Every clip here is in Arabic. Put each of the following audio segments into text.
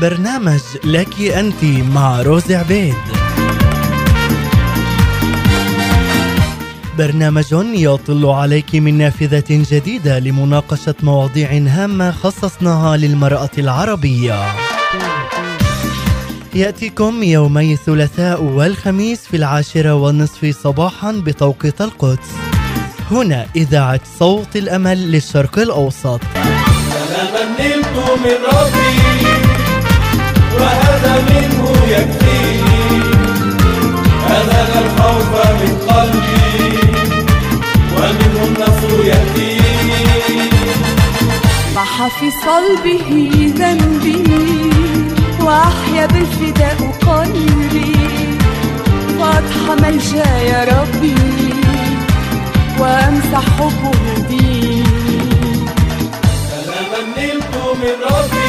برنامج لك أنت مع روز عبيد. برنامج يطل عليك من نافذة جديدة لمناقشة مواضيع هامة خصصناها للمرأة العربية. يأتيكم يومي الثلاثاء والخميس في العاشرة والنصف صباحا بتوقيت القدس. هنا إذاعة صوت الأمل للشرق الأوسط. نلت من ربي. وهذا منه يكفيني الخوف من قلبي. ومنه النصر يأتيني ضحى في صلبه ذنبي وأحيا بالفداء قلبي. فاضحى ملجا يا ربي وأمسح حبه دي سلاما نلت من ربي.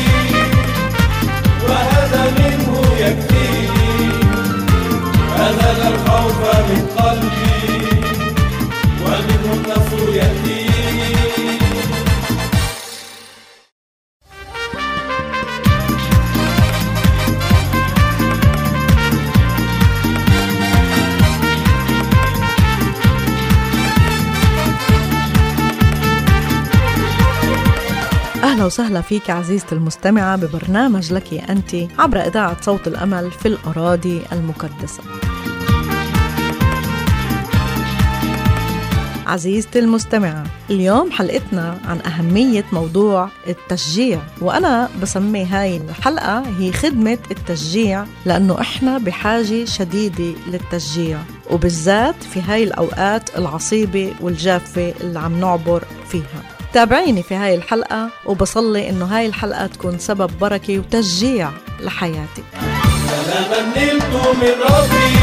وسهلا فيك عزيزتي المستمعة ببرنامج لك أنت عبر إذاعة صوت الأمل في الأراضي المقدسة. عزيزتي المستمعة اليوم حلقتنا عن أهمية موضوع التشجيع وأنا بسمي هاي الحلقة هي خدمة التشجيع لأنه إحنا بحاجة شديدة للتشجيع وبالذات في هاي الأوقات العصيبة والجافة اللي عم نعبر فيها. تابعيني في هاي الحلقة وبصلي إنه هاي الحلقة تكون سبب بركة وتشجيع لحياتك سلاما نلت من ربي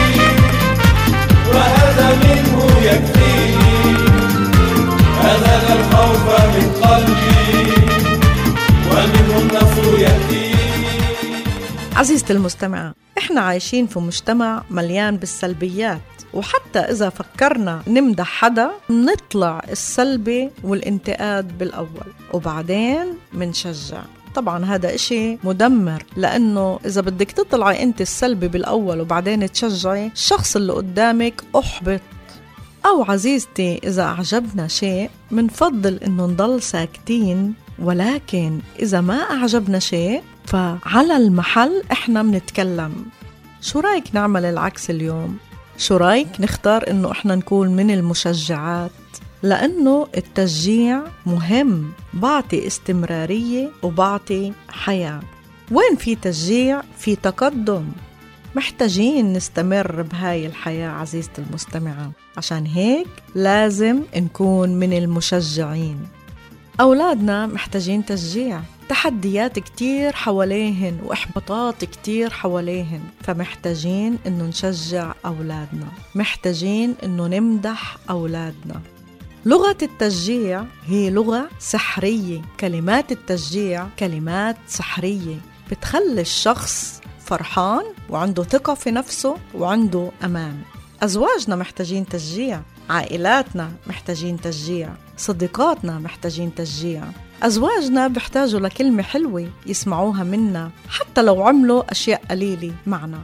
وهذا منه يكفيني أذهل الخوف من قلبي ومنه النصر يأتيني عزيزتي المستمعة إحنا عايشين في مجتمع مليان بالسلبيات. وحتى إذا فكرنا نمدح حدا نطلع السلبي والانتقاد بالأول وبعدين منشجع. طبعا هذا إشي مدمر لأنه إذا بدك تطلعي أنت السلبي بالأول وبعدين تشجعي الشخص اللي قدامك أحبط. أو عزيزتي إذا أعجبنا شيء منفضل إنه نضل ساكتين. ولكن إذا ما أعجبنا شيء فعلى المحل إحنا منتكلم. شو رأيك نعمل العكس اليوم؟ شو رأيك نختار إنه إحنا نكون من المشجعات؟ لأنه التشجيع مهم بعطي استمرارية وبعطي حياة. وين في تشجيع؟ في تقدم. محتاجين نستمر بهاي الحياة عزيزتي المستمعة. عشان هيك لازم نكون من المشجعين. أولادنا محتاجين تشجيع. تحديات كتير حواليهن وإحباطات كتير حواليهن فمحتاجين إنه نشجع أولادنا. محتاجين إنه نمدح أولادنا. لغة التشجيع هي لغة سحرية. كلمات التشجيع كلمات سحرية. بتخلي الشخص فرحان وعنده ثقة في نفسه وعنده أمان. أزواجنا محتاجين تشجيع. عائلاتنا محتاجين تشجيع. صديقاتنا محتاجين تشجيع. أزواجنا بيحتاجوا لكلمة حلوة يسمعوها منا حتى لو عملوا أشياء قليلة معنا.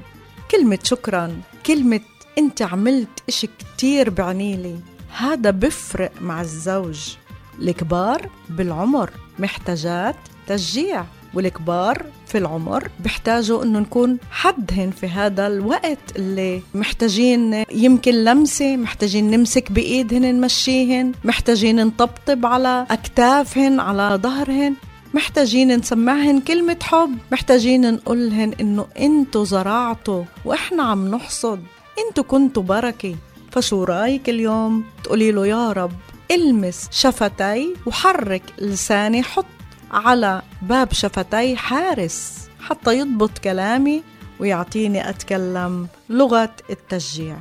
كلمة شكرا كلمة أنت عملت إشي كتير بعنيلي هذا بفرق مع الزوج. الكبار بالعمر محتاجات تشجيع. والكبار في العمر بيحتاجوا إنه نكون حدهن في هذا الوقت اللي محتاجين يمكن لمسة محتاجين نمسك بإيدهن نمشيهن محتاجين نطبطب على أكتافهن على ظهرهن محتاجين نسمعهن كلمة حب محتاجين نقولهن إنه أنتوا زرعتوا وإحنا عم نحصد أنتوا كنتوا بركة. فشو رأيك اليوم؟ تقولي له يا رب المس شفتي وحرك لساني حط على باب شفتي حارس حتى يضبط كلامي ويعطيني أتكلم لغة التشجيع.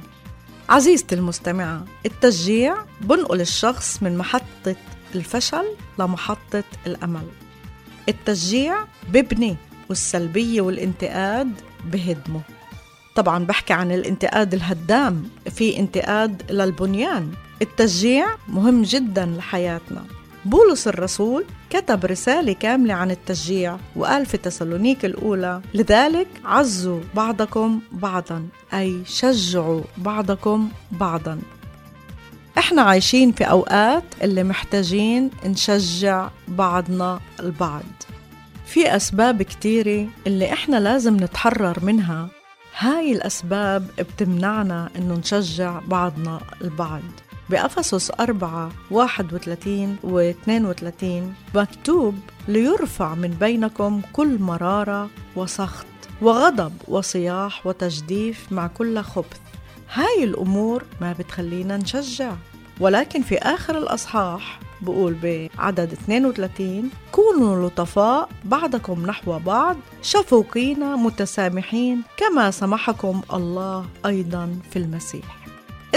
عزيزتي المستمعة التشجيع بنقل الشخص من محطة الفشل لمحطة الأمل. التشجيع ببني والسلبية والانتقاد بهدمه. طبعا بحكي عن الانتقاد الهدام في انتقاد للبنيان. التشجيع مهم جدا لحياتنا. بولس الرسول كتب رسالة كاملة عن التشجيع وقال في تسالونيك الأولى. لذلك عزوا بعضكم بعضا أي شجعوا بعضكم بعضا. إحنا عايشين في أوقات اللي محتاجين نشجع بعضنا البعض. في أسباب كتيرة اللي إحنا لازم نتحرر منها. هاي الأسباب بتمنعنا إنه نشجع بعضنا البعض. بأفسس 4 31 و 32 مكتوب ليرفع من بينكم كل مرارة وسخط وغضب وصياح وتجديف مع كل خبث. هاي الأمور ما بتخلينا نشجع. ولكن في آخر الأصحاح بقول بعدد 32 كونوا لطفاء بعضكم نحو بعض شفوقين متسامحين كما سمحكم الله أيضا في المسيح.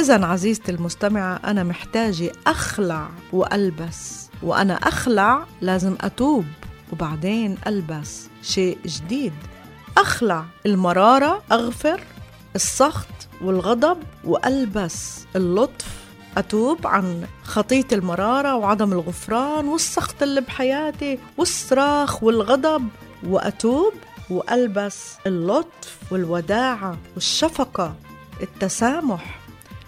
إذا عزيزتي المستمعة أنا محتاجة أخلع وألبس. وأنا أخلع لازم أتوب وبعدين ألبس شيء جديد. أخلع المرارة أغفر السخط والغضب وألبس اللطف. أتوب عن خطية المرارة وعدم الغفران والسخط اللي بحياتي والصراخ والغضب. وأتوب وألبس اللطف والوداعة والشفقة التسامح.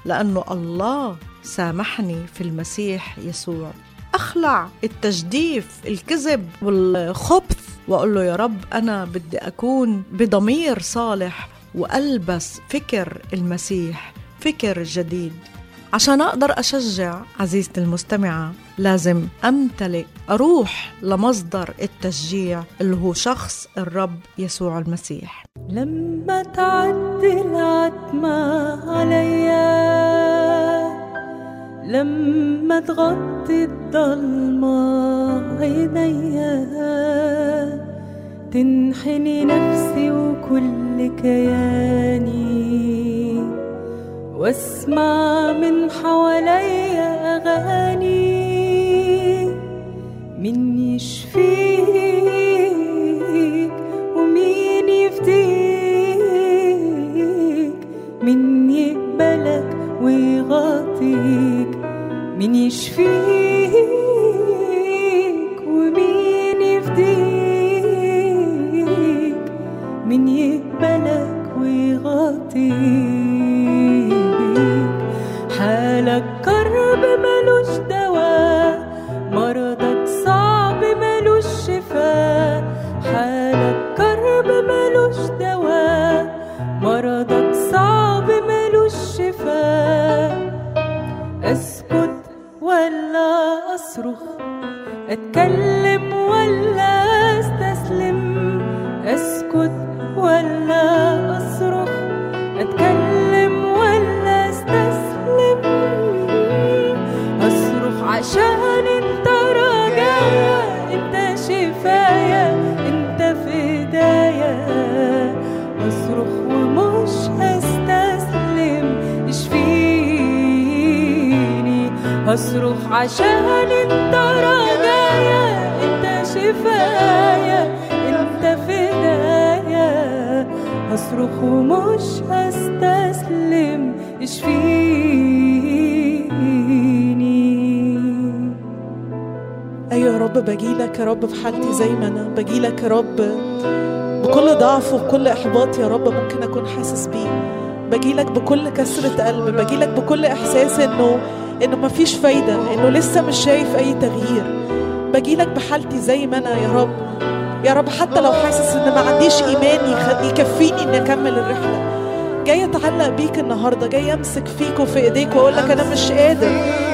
لأنه الله سامحني في المسيح يسوع. أخلع التجديف الكذب والخبث وأقول له يا رب أنا بدي أكون بضمير صالح وألبس فكر المسيح فكر جديد. عشان أقدر أشجع عزيزتي المستمعة لازم أمتلئ أروح لمصدر التشجيع اللي هو شخص الرب يسوع المسيح. لما تعدي العتمة عليا لما تغطي الضلمة عينيا تنحني نفسي وكل كياني. واسمع من حواليا أغاني من يشفيك ومين يفديك من يقبلك ويغطيك من يشفيك. اصرخ بجيلك يا رب في حالتي زي ما أنا. بجيلك يا رب بكل ضعف وبكل إحباط يا رب ممكن أكون حاسس بيه. بجيلك بكل كسرة قلب بجيلك بكل إحساس إنه إنه مفيش فايدة إنه لسه مش شايف أي تغيير. بجيلك بحالتي زي ما أنا يا رب. يا رب حتى لو حاسس إن ما عنديش إيمان يخ- يكفيني إني أكمل الرحلة. جاي أتعلق بيك النهارده جاي أمسك فيك وفي إيديك وأقول لك أنا مش قادر.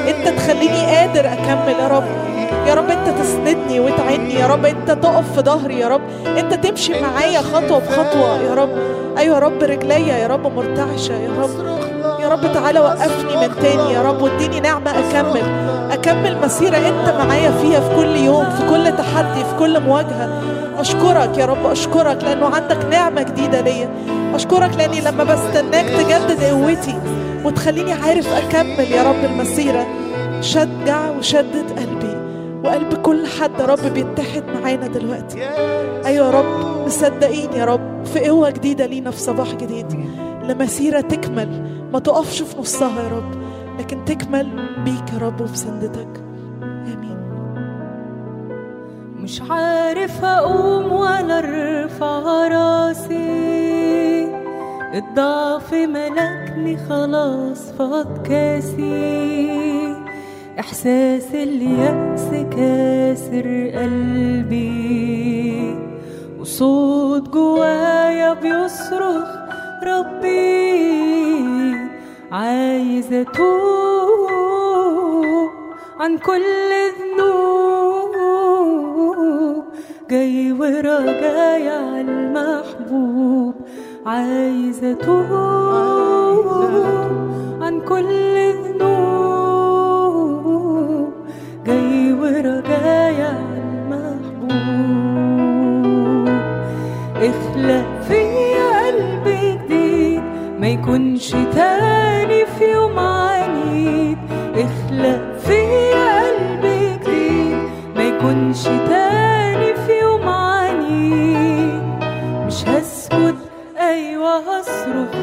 أنت تخليني قادر أكمل يا رب. يا رب انت تسندني وتعني يا رب انت تقف في ظهري يا رب انت تمشي معايا خطوة بخطوه يا رب. أيوه يا رب رجليا يا رب مرتعشة يا رب. يا رب تعالى وقفني من تاني يا رب واديني نعمة أكمل. أكمل مسيرة أنت معايا فيها في كل يوم في كل تحدي في كل مواجهة. أشكرك يا رب أشكرك لأنه عندك نعمة جديدة ليا. أشكرك لأني لما بستناك تجدد قوتي وتخليني عارف أكمل يا رب المسيرة. شجع وشدد قلبي. وقلب كل حد يا رب بيتحد معانا دلوقتي. أيوه يا رب مصدقين يا رب في قوة جديدة لينا في صباح جديد. لمسيرة تكمل ما تقفش في نصها يا رب لكن تكمل بيك يا رب وبسندتك آمين. مش عارف أقوم ولا أرفع راسي. الضعف ملكني خلاص فاض كاسي. احساس اليأس كاسر قلبي. وصوت جوايا بيصرخ ربي عايزة أتوب عن كل ذنوب. جاي ورجاي على المحبوب عايزة أتوب. عن كل ذنوب. يكونش تاني في يوم عنيد اخلق فيا قلب جديد ما يكونش تاني في يوم عنيد مش هسكت أيوه هصرخ.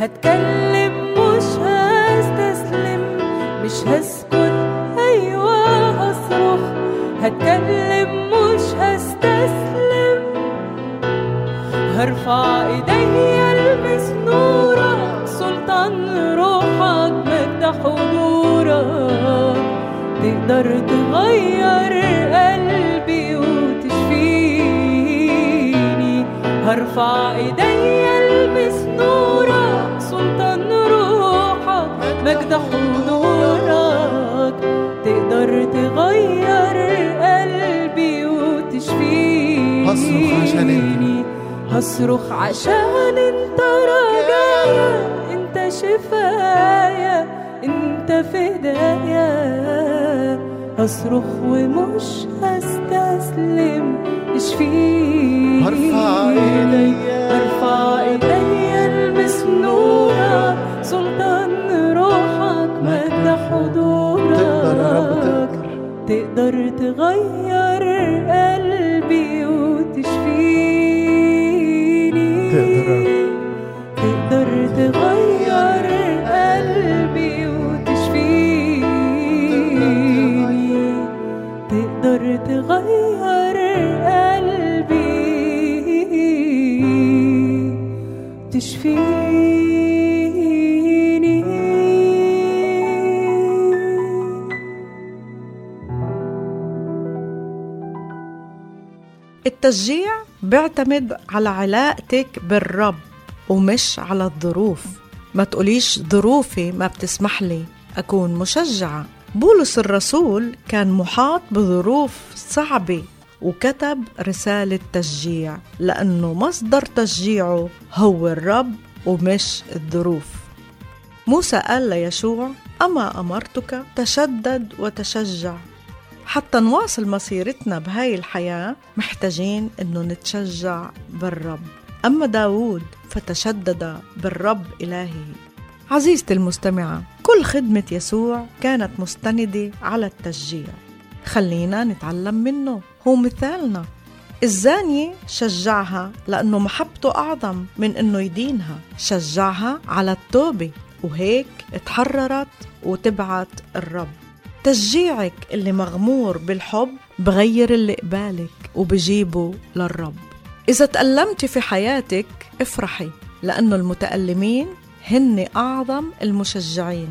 هتكلم مش هستسلم. مش هسكت أيوه هصرخ. هتكلم مش هستسلم. هرفع ايديا البس نورك سلطان روحك مجد حضورك تقدر تغير قلبي وتشفيني. هرفع ايديا ألبس نورك. سلطان روحك مجد حضورك. تقدر تغير قلبي وتشفيني. هصرخ عشان انت. هصرخ عشان انت رجايا أنت شفايا أنت فدايا. هصرخ ومش هستسلم اشفيني هرفع إيديا. هرفع ايديا ألبس نورك سلطان روحك مجد. حضورك. تقدر تغير التشجيع بيعتمد على علاقتك بالرب ومش على الظروف. ما تقوليش ظروفي ما بتسمح لي أكون مشجعة. بولس الرسول كان محاط بظروف صعبة وكتب رسالة تشجيع لأنه مصدر تشجيعه هو الرب ومش الظروف. موسى قال ليشوع أما أمرتك تشدد وتشجع. حتى نواصل مسيرتنا بهاي الحياة محتاجين إنه نتشجع بالرب. أما داود فتشدد بالرب إلهه عزيزتي المستمعة كل خدمة يسوع كانت مستندة على التشجيع. خلينا نتعلم منه. هو مثالنا. الزانية شجعها لأنه محبته أعظم من أنه يدينها. شجعها على التوبة وهيك اتحررت وتبعت الرب. تشجيعك اللي مغمور بالحب بغير اللي قبالك وبجيبه للرب. إذا تألمتي في حياتك افرحي لأنه المتألمين هن أعظم المشجعين.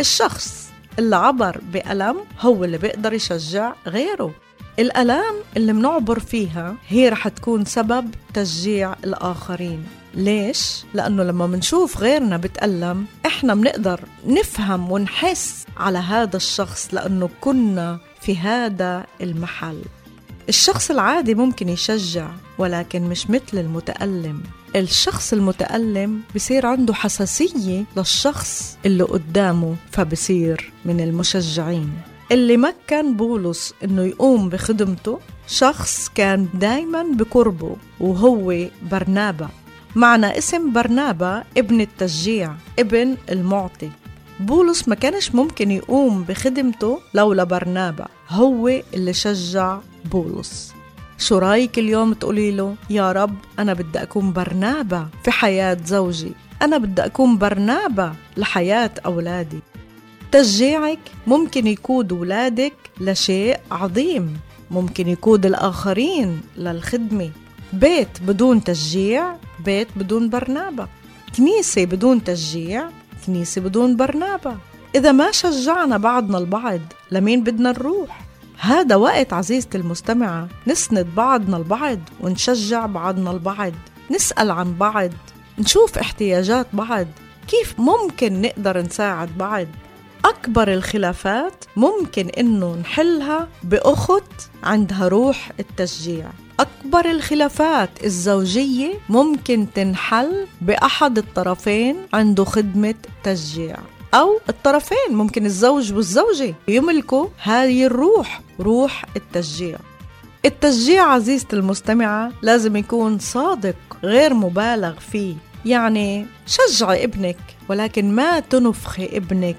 الشخص اللي عبر بألم هو اللي بيقدر يشجع غيره. الألام اللي منعبر فيها هي رح تكون سبب تشجيع الآخرين. ليش؟ لأنه لما منشوف غيرنا بتألم إحنا منقدر نفهم ونحس على هذا الشخص لأنه كنا في هذا المحل. الشخص العادي ممكن يشجع ولكن مش مثل المتألم. الشخص المتألم بصير عنده حساسية للشخص اللي قدامه فبصير من المشجعين. اللي مكن بولس إنه يقوم بخدمته شخص كان دايما بقربه وهو برنابا معنى اسم برنابا ابن التشجيع ابن المعطي. بولس ما كانش ممكن يقوم بخدمته لولا برنابا هو اللي شجع بولس. شو رايك اليوم تقولي له يا رب أنا بدي أكون برنابا في حياة زوجي أنا بدي أكون برنابا لحياة أولادي. تشجيعك ممكن يقود أولادك لشيء عظيم ممكن يقود الآخرين للخدمة. بيت بدون تشجيع بيت بدون برنابة. كنيسة بدون تشجيع كنيسة بدون برنابة. إذا ما شجعنا بعضنا البعض لمين بدنا نروح؟ هذا وقت عزيزتي المستمعة نسند بعضنا البعض ونشجع بعضنا البعض نسأل عن بعض نشوف احتياجات بعض كيف ممكن نقدر نساعد بعض. أكبر الخلافات ممكن إنه نحلها بأخت عندها روح التشجيع. أكبر الخلافات الزوجية ممكن تنحل بأحد الطرفين عنده خدمة تشجيع. أو الطرفين ممكن الزوج والزوجة يملكوا هذه الروح روح التشجيع. التشجيع عزيزتي المستمعة لازم يكون صادق غير مبالغ فيه. يعني شجعي ابنك ولكن ما تنفخي ابنك.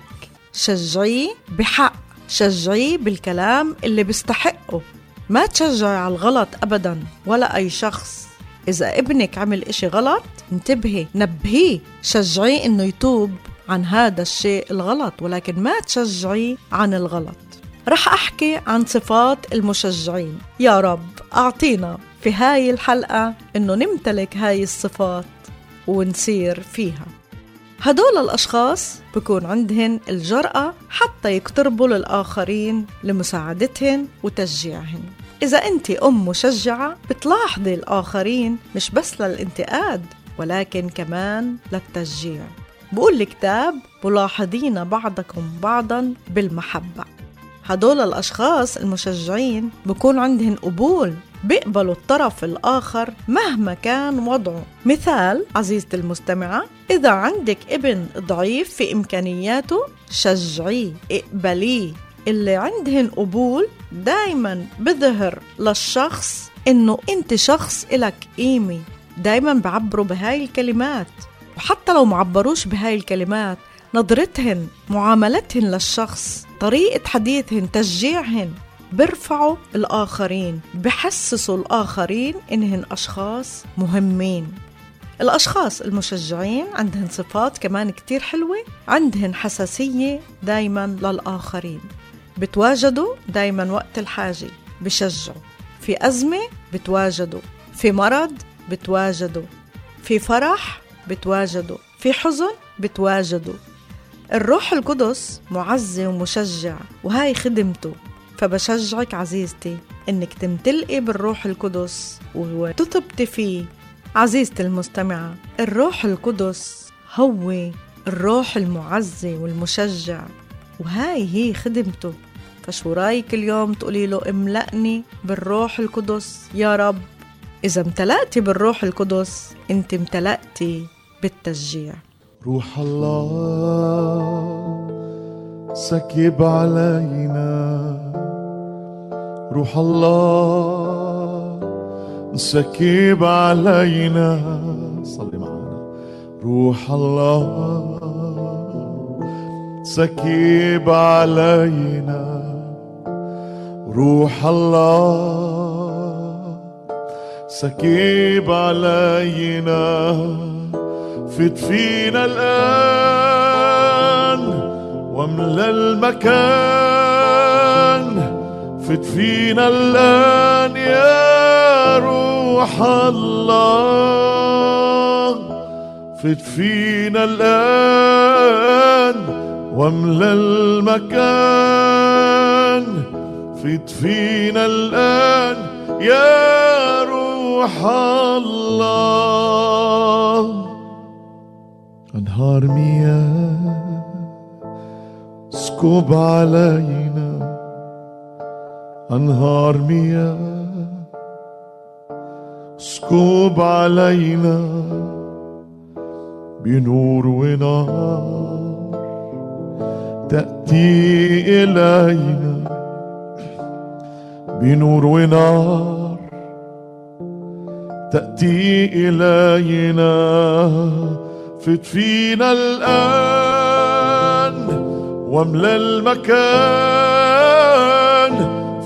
شجعيه بحق شجعيه بالكلام اللي بيستحقه. ما تشجعي على الغلط أبدا ولا أي شخص. إذا ابنك عمل إشي غلط انتبهي نبهيه شجعيه إنه يتوب عن هذا الشيء الغلط ولكن ما تشجعيه عن الغلط. رح أحكي عن صفات المشجعين. يا رب أعطينا في هاي الحلقة إنه نمتلك هاي الصفات ونسير فيها. هدول الأشخاص بكون عندهن الجرأة حتى يقتربوا للآخرين لمساعدتهن وتشجيعهن. إذا أنت أم مشجعة بتلاحظي الآخرين مش بس للانتقاد ولكن كمان للتشجيع. بقول الكتاب ملاحظين بعضكم بعضا بالمحبة. هدول الأشخاص المشجعين بكون عندهم قبول بيقبلوا الطرف الآخر مهما كان وضعه. مثال عزيزتي المستمعة إذا عندك ابن ضعيف في إمكانياته شجعيه اقبليه. اللي عندهن قبول دايما بظهر للشخص إنه أنت شخص إلك قيمة. دايما بعبروا بهاي الكلمات. وحتى لو معبروش بهاي الكلمات نظرتهن معاملتهن للشخص طريقة حديثهن تشجيعهن بيرفعوا الآخرين بحسسوا الآخرين إنهن أشخاص مهمين. الأشخاص المشجعين عندهن صفات كمان كتير حلوة عندهن حساسية دايما للآخرين. بتواجدوا دايما وقت الحاجة بشجعوا. في أزمة بتواجدوا في مرض بتواجدوا في فرح بتواجدوا في حزن بتواجدوا. الروح القدس معزي ومشجع وهاي خدمته. فبشجعك عزيزتي إنك تمتلئي بالروح القدس وتثبتي فيه. عزيزتي المستمعة الروح القدس هو الروح المعزي والمشجع وهاي هي خدمته. فشو رايك اليوم تقولي له املأني بالروح القدس. يا رب إذا امتلأتي بالروح القدس أنت امتلأتي بالتشجيع. روح الله سكب علينا. روح الله سكب علينا. صلي معنا. روح الله سكب علينا. روح الله سكب علينا. فت فينا الآن واملى المكان. فت فينا الآن يا روح الله. فت فينا الآن واملى المكان. فت فينا الآن يا روح الله. أنهار مياه اسكب علينا. أنهار مياه اسكب علينا. بنور ونار تأتي إلينا. بنور ونار تأتي إلينا. فت فينا الآن واملى المكان.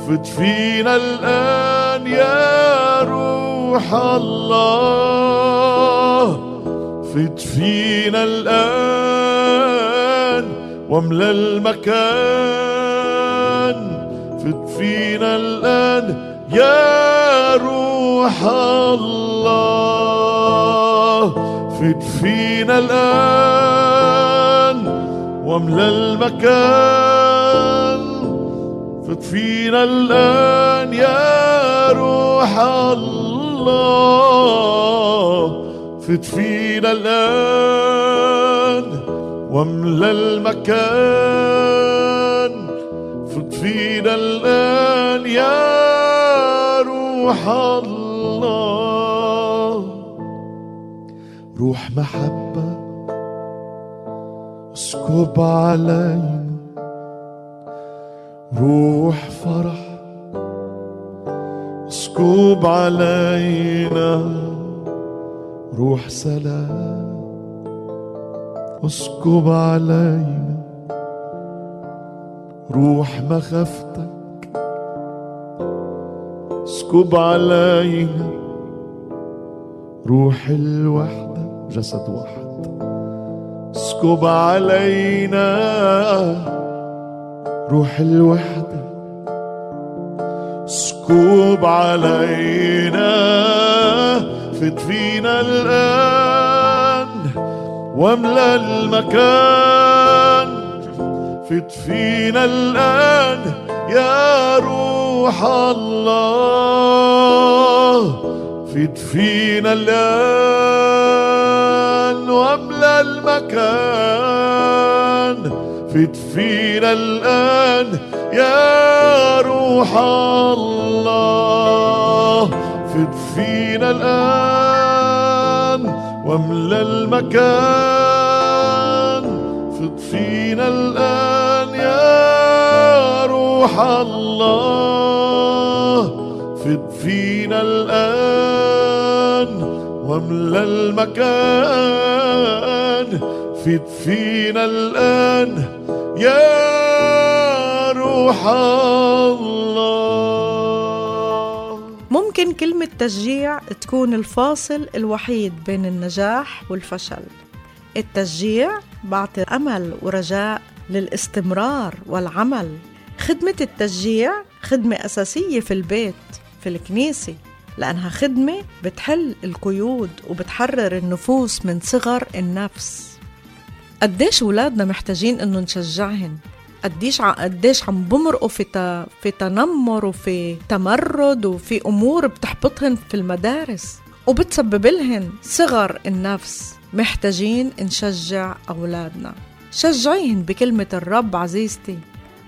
فت فينا الآن يا روح الله. فت فينا الآن واملى المكان. فت فينا الآن يا روح الله. فت فينا الآن واملى المكان. فت فينا الآن يا روح الله. فت فينا الآن واملى المكان. فينا الآن يا روح الله. روح محبة اسكب علينا. روح فرح اسكب علينا. روح سلام اسكب علينا. روح مخافتك اسكب علينا روح الوحدة جسد واحد اسكب علينا. روح الوحدة اسكب علينا. فت فينا الآن واملى المكان. فت فينا الآن يا روح الله. فت فينا الآن واملى المكان. فت فينا الآن يا روح الله. فت فينا الآن واملى المكان. فت فينا الآن روح الله فت فينا الآن واملى المكان. فت فينا الآن يا روح الله. ممكن كلمة تشجيع تكون الفاصل الوحيد بين النجاح والفشل. التشجيع بعطي أمل ورجاء للاستمرار والعمل. خدمة التشجيع خدمة أساسية في البيت في الكنيسة لأنها خدمة بتحل القيود وبتحرر النفوس من صغر النفس. قديش ولادنا محتاجين إنه نشجعهن؟ قديش قديش عم بمرقوا في ت... في تنمر وفي تمرد وفي أمور بتحبطهن في المدارس وبتسبب لهن صغر النفس. محتاجين نشجع أولادنا. شجعيهن بكلمة الرب عزيزتي.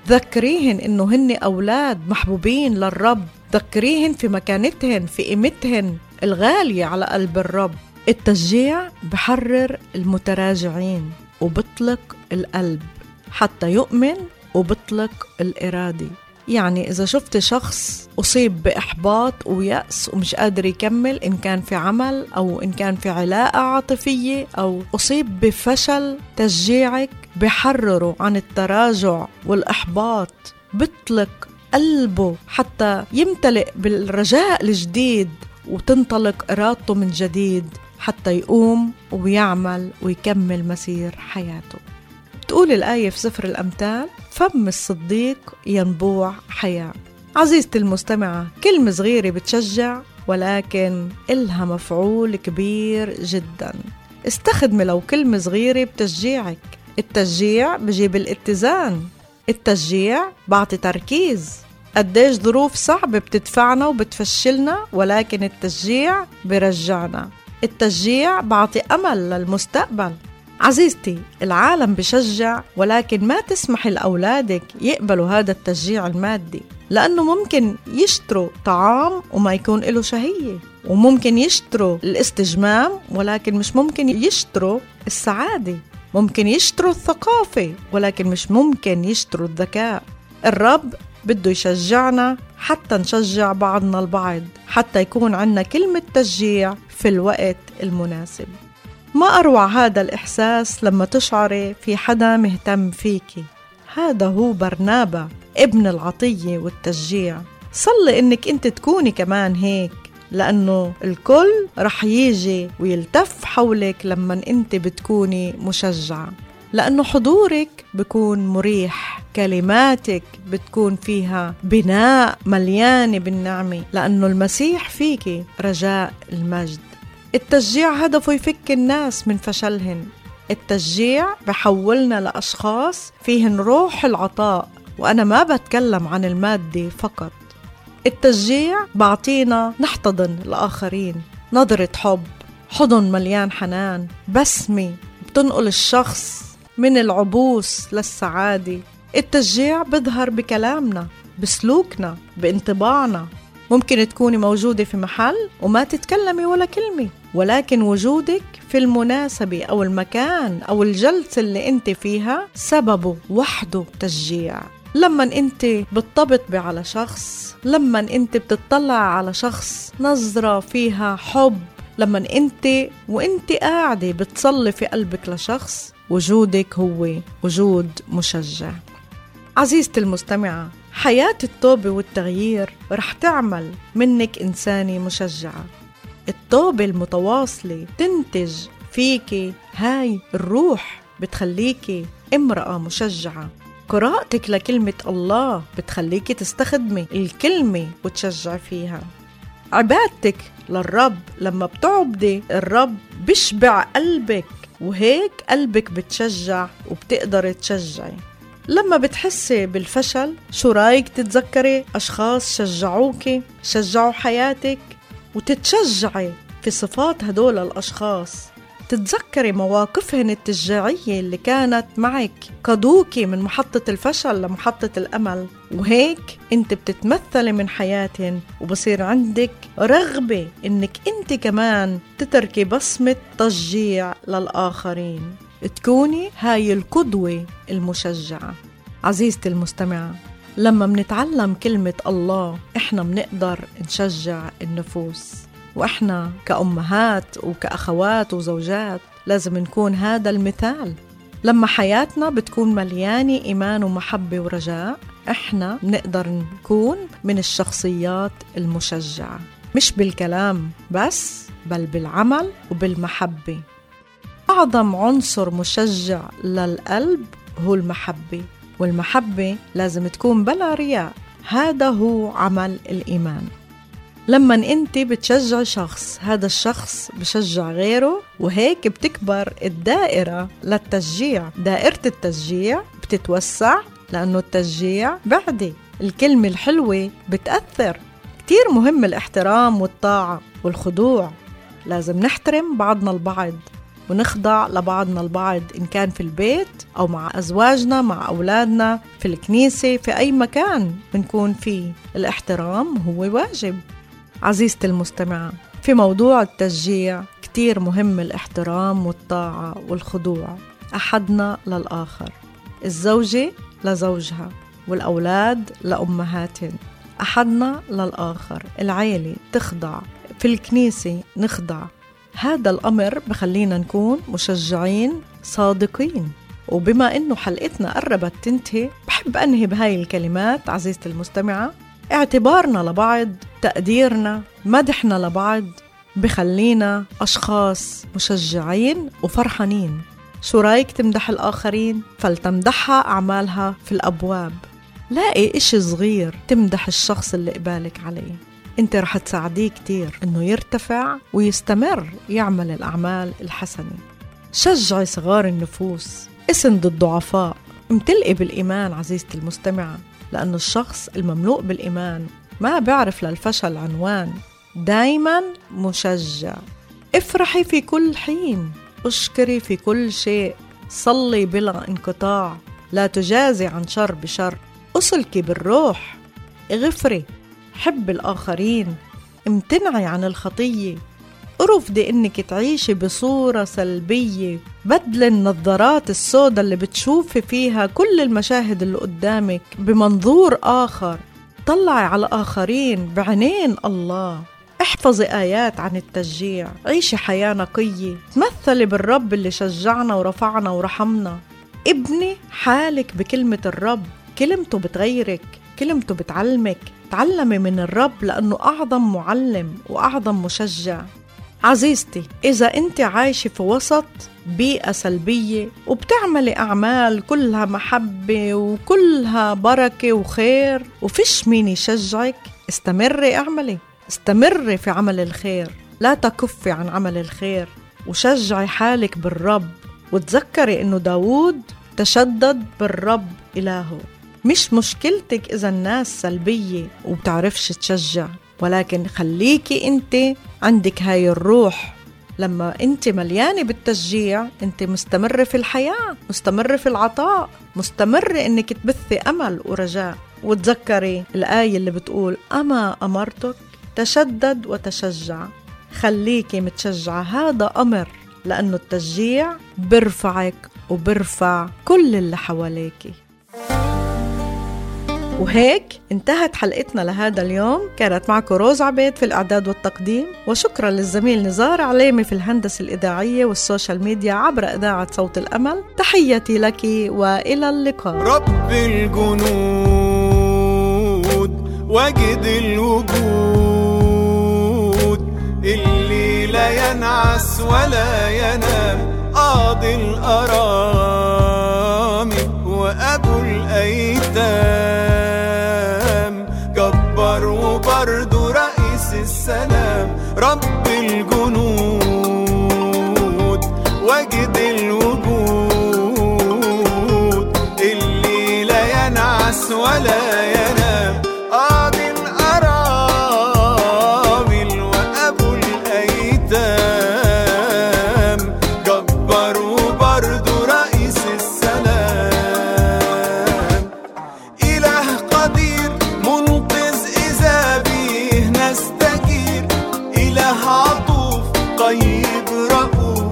ذكريهن إنه هن أولاد محبوبين للرب. ذكريهن في مكانتهن في قيمتهن الغالية على قلب الرب. التشجيع بحرر المتراجعين وبطلق القلب حتى يؤمن وبطلق الإرادة. يعني إذا شفت شخص أصيب بإحباط ويأس ومش قادر يكمل إن كان في عمل أو إن كان في علاقة عاطفية أو أصيب بفشل تشجيعك بحرره عن التراجع والإحباط بطلق قلبه حتى يمتلئ بالرجاء الجديد وتنطلق إرادته من جديد حتى يقوم ويعمل ويكمل مسير حياته. تقول الآية في سفر الأمثال فم الصديق ينبوع حياة. عزيزتي المستمعة كلمة صغيرة بتشجع ولكن إلها مفعول كبير جدا. استخدمي لو كلمة صغيرة بتشجيعك. التشجيع بجيب الاتزان. التشجيع بعطي تركيز. قديش ظروف صعبة بتدفعنا وبتفشلنا ولكن التشجيع برجعنا التشجيع بعطي أمل للمستقبل. عزيزتي العالم بشجع ولكن ما تسمحي لأولادك يقبلوا هذا التشجيع المادي لأنه ممكن يشتروا طعام وما يكون له شهية وممكن يشتروا الاستجمام ولكن مش ممكن يشتروا السعادة. ممكن يشتروا الثقافة ولكن مش ممكن يشتروا الذكاء. الرب بده يشجعنا حتى نشجع بعضنا البعض حتى يكون عنا كلمة تشجيع في الوقت المناسب. ما أروع هذا الإحساس لما تشعري في حدا مهتم فيكي هذا هو برنابا ابن العطية والتشجيع. صلي إنك أنت تكوني كمان هيك لأنه الكل رح يجي ويلتف حولك لما أنت بتكوني مشجعة. لأنه حضورك بكون مريح كلماتك بتكون فيها بناء مليانة بالنعمة. لأنه المسيح فيك رجاء المجد. التشجيع هدفه يفك الناس من فشلهن. التشجيع بحولنا لأشخاص فيهن روح العطاء وأنا ما بتكلم عن المادة فقط. التشجيع بعطينا نحتضن الآخرين. نظرة حب حضن مليان حنان بسمة بتنقل الشخص من العبوس للسعادة. التشجيع بظهر بكلامنا بسلوكنا بانطباعنا. ممكن تكوني موجودة في محل وما تتكلمي ولا كلمة. ولكن وجودك في المناسبة أو المكان أو الجلسة اللي أنت فيها سببه وحده تشجيع. لما أنت بتطبطبي على شخص لما أنت بتطلع على شخص نظرة فيها حب لما أنت وأنت قاعدة بتصلي في قلبك لشخص وجودك هو وجود مشجع. عزيزتي المستمعة حياة التوبة والتغيير رح تعمل منك إنسانة مشجعة. التوبة المتواصلة تنتج فيكي هاي الروح بتخليكي امرأة مشجعة. قراءتك لكلمة الله بتخليكي تستخدمي الكلمة وتشجع فيها. عبادتك للرب لما بتعبدي الرب بشبع قلبك وهيك قلبك بتشجع وبتقدري تشجعي. لما بتحسي بالفشل شو رأيك تتذكري أشخاص شجعوكي شجعوا حياتك؟ وتتشجعي في صفات هدول الأشخاص. تتذكري مواقفهن التشجيعية اللي كانت معك قادوكي من محطة الفشل لمحطة الأمل. وهيك أنت بتتمثلي من حياتهن وبصير عندك رغبة إنك أنت كمان تتركي بصمة تشجيع للآخرين. تكوني هاي القدوة المشجعة. عزيزتي المستمعة لما منتعلم كلمة الله إحنا منقدر نشجع النفوس. وإحنا كأمهات وكأخوات وزوجات لازم نكون هذا المثال. لما حياتنا بتكون مليانة إيمان ومحبة ورجاء إحنا بنقدر نكون من الشخصيات المشجعة. مش بالكلام بس بل بالعمل وبالمحبة. أعظم عنصر مشجع للقلب هو المحبة. والمحبة لازم تكون بلا رياء. هذا هو عمل الإيمان. لما أنت بتشجع شخص هذا الشخص بشجع غيره وهيك بتكبر الدائرة للتشجيع. دائرة التشجيع بتتوسع لأنه التشجيع بعدي. الكلمة الحلوة بتأثر. كتير مهم الاحترام والطاعة والخضوع. لازم نحترم بعضنا البعض. ونخضع لبعضنا البعض إن كان في البيت أو مع أزواجنا مع أولادنا في الكنيسة في أي مكان بنكون فيه. الاحترام هو واجب. عزيزتي المستمعة في موضوع التشجيع كتير مهم الاحترام والطاعة والخضوع. أحدنا للآخر الزوجة لزوجها والأولاد لأمهاتهم. أحدنا للآخر العيلة تخضع. في الكنيسة نخضع. هذا الأمر بخلينا نكون مشجعين صادقين. وبما إنه حلقتنا قربت تنتهي بحب أنهي بهاي الكلمات عزيزتي المستمعة. اعتبارنا لبعض تقديرنا مدحنا لبعض بخلينا أشخاص مشجعين وفرحانين. شو رأيك تمدح الآخرين؟ فلتمدحها أعمالها في الأبواب. لاقي إشي صغير تمدح الشخص اللي قبالك عليه. انت رح تساعديه كتير إنه يرتفع ويستمر يعمل الأعمال الحسنة. شجعي صغار النفوس اسند الضعفاء. امتلئي بالإيمان عزيزتي المستمعة لأنه الشخص المملوء بالإيمان ما بيعرف للفشل عنوان. دايما مشجع. افرحي في كل حين اشكري في كل شيء. صلي بلا انقطاع لا تجازي عن شر بشر. أسلكي بالروح اغفري. حب الآخرين امتنعي عن الخطية. ارفضي انك تعيشي بصورة سلبية بدل النظارات السوداء اللي بتشوفي فيها كل المشاهد اللي قدامك بمنظور آخر. طلعي على الآخرين بعينين الله. احفظي آيات عن التشجيع. عيشي حياة نقية. تمثلي بالرب اللي شجعنا ورفعنا ورحمنا. ابني حالك بكلمة الرب. كلمته بتغيرك. كلمته بتعلمك. تعلمي من الرب لأنه أعظم معلم وأعظم مشجع. عزيزتي إذا أنت عايشة في وسط بيئة سلبية وبتعملي أعمال كلها محبة وكلها بركة وخير وفيش مين يشجعك استمري اعملي. استمري في عمل الخير لا تكفي عن عمل الخير. وشجعي حالك بالرب وتذكري إنه داوود تشدد بالرب إلهه. مش مشكلتك إذا الناس سلبية وبتعرفش تشجع ولكن خليكي أنت عندك هاي الروح. لما أنت مليانة بالتشجيع أنت مستمرة في الحياة مستمرة في العطاء مستمرة أنك تبثي أمل ورجاء. وتذكري الآية اللي بتقول أما أمرتك تشدد وتشجع. خليكي متشجعة. هذا أمر لأنه التشجيع برفعك وبرفع كل اللي حواليكي. وهيك انتهت حلقتنا لهذا اليوم. كانت معكم روز عبيد في الإعداد والتقديم وشكرا للزميل نزار عليمي في الهندسة الإذاعية وال social media عبر إذاعة صوت الأمل. تحياتي لك وإلى اللقاء. رب الجنود وجد الوجود اللي لا ينعس ولا ينام قاضي الأرامي وأبو from Afro.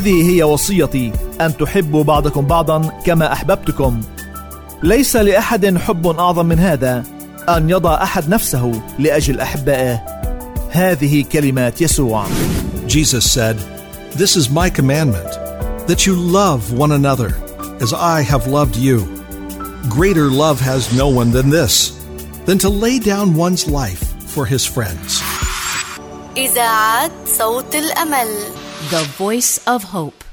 هذه هي وصيتي ان تحبوا بعضكم بعضا كما احببتكم ليس لاحد حب اعظم من هذا ان يضع احد نفسه لاجل احبائه هذه كلمات يسوع Jesus said, This is my commandment, that you love one another as I have loved you. Greater love has no one than this, than to lay down one's life for his friends. إذاعة صوت الأمل The Voice of Hope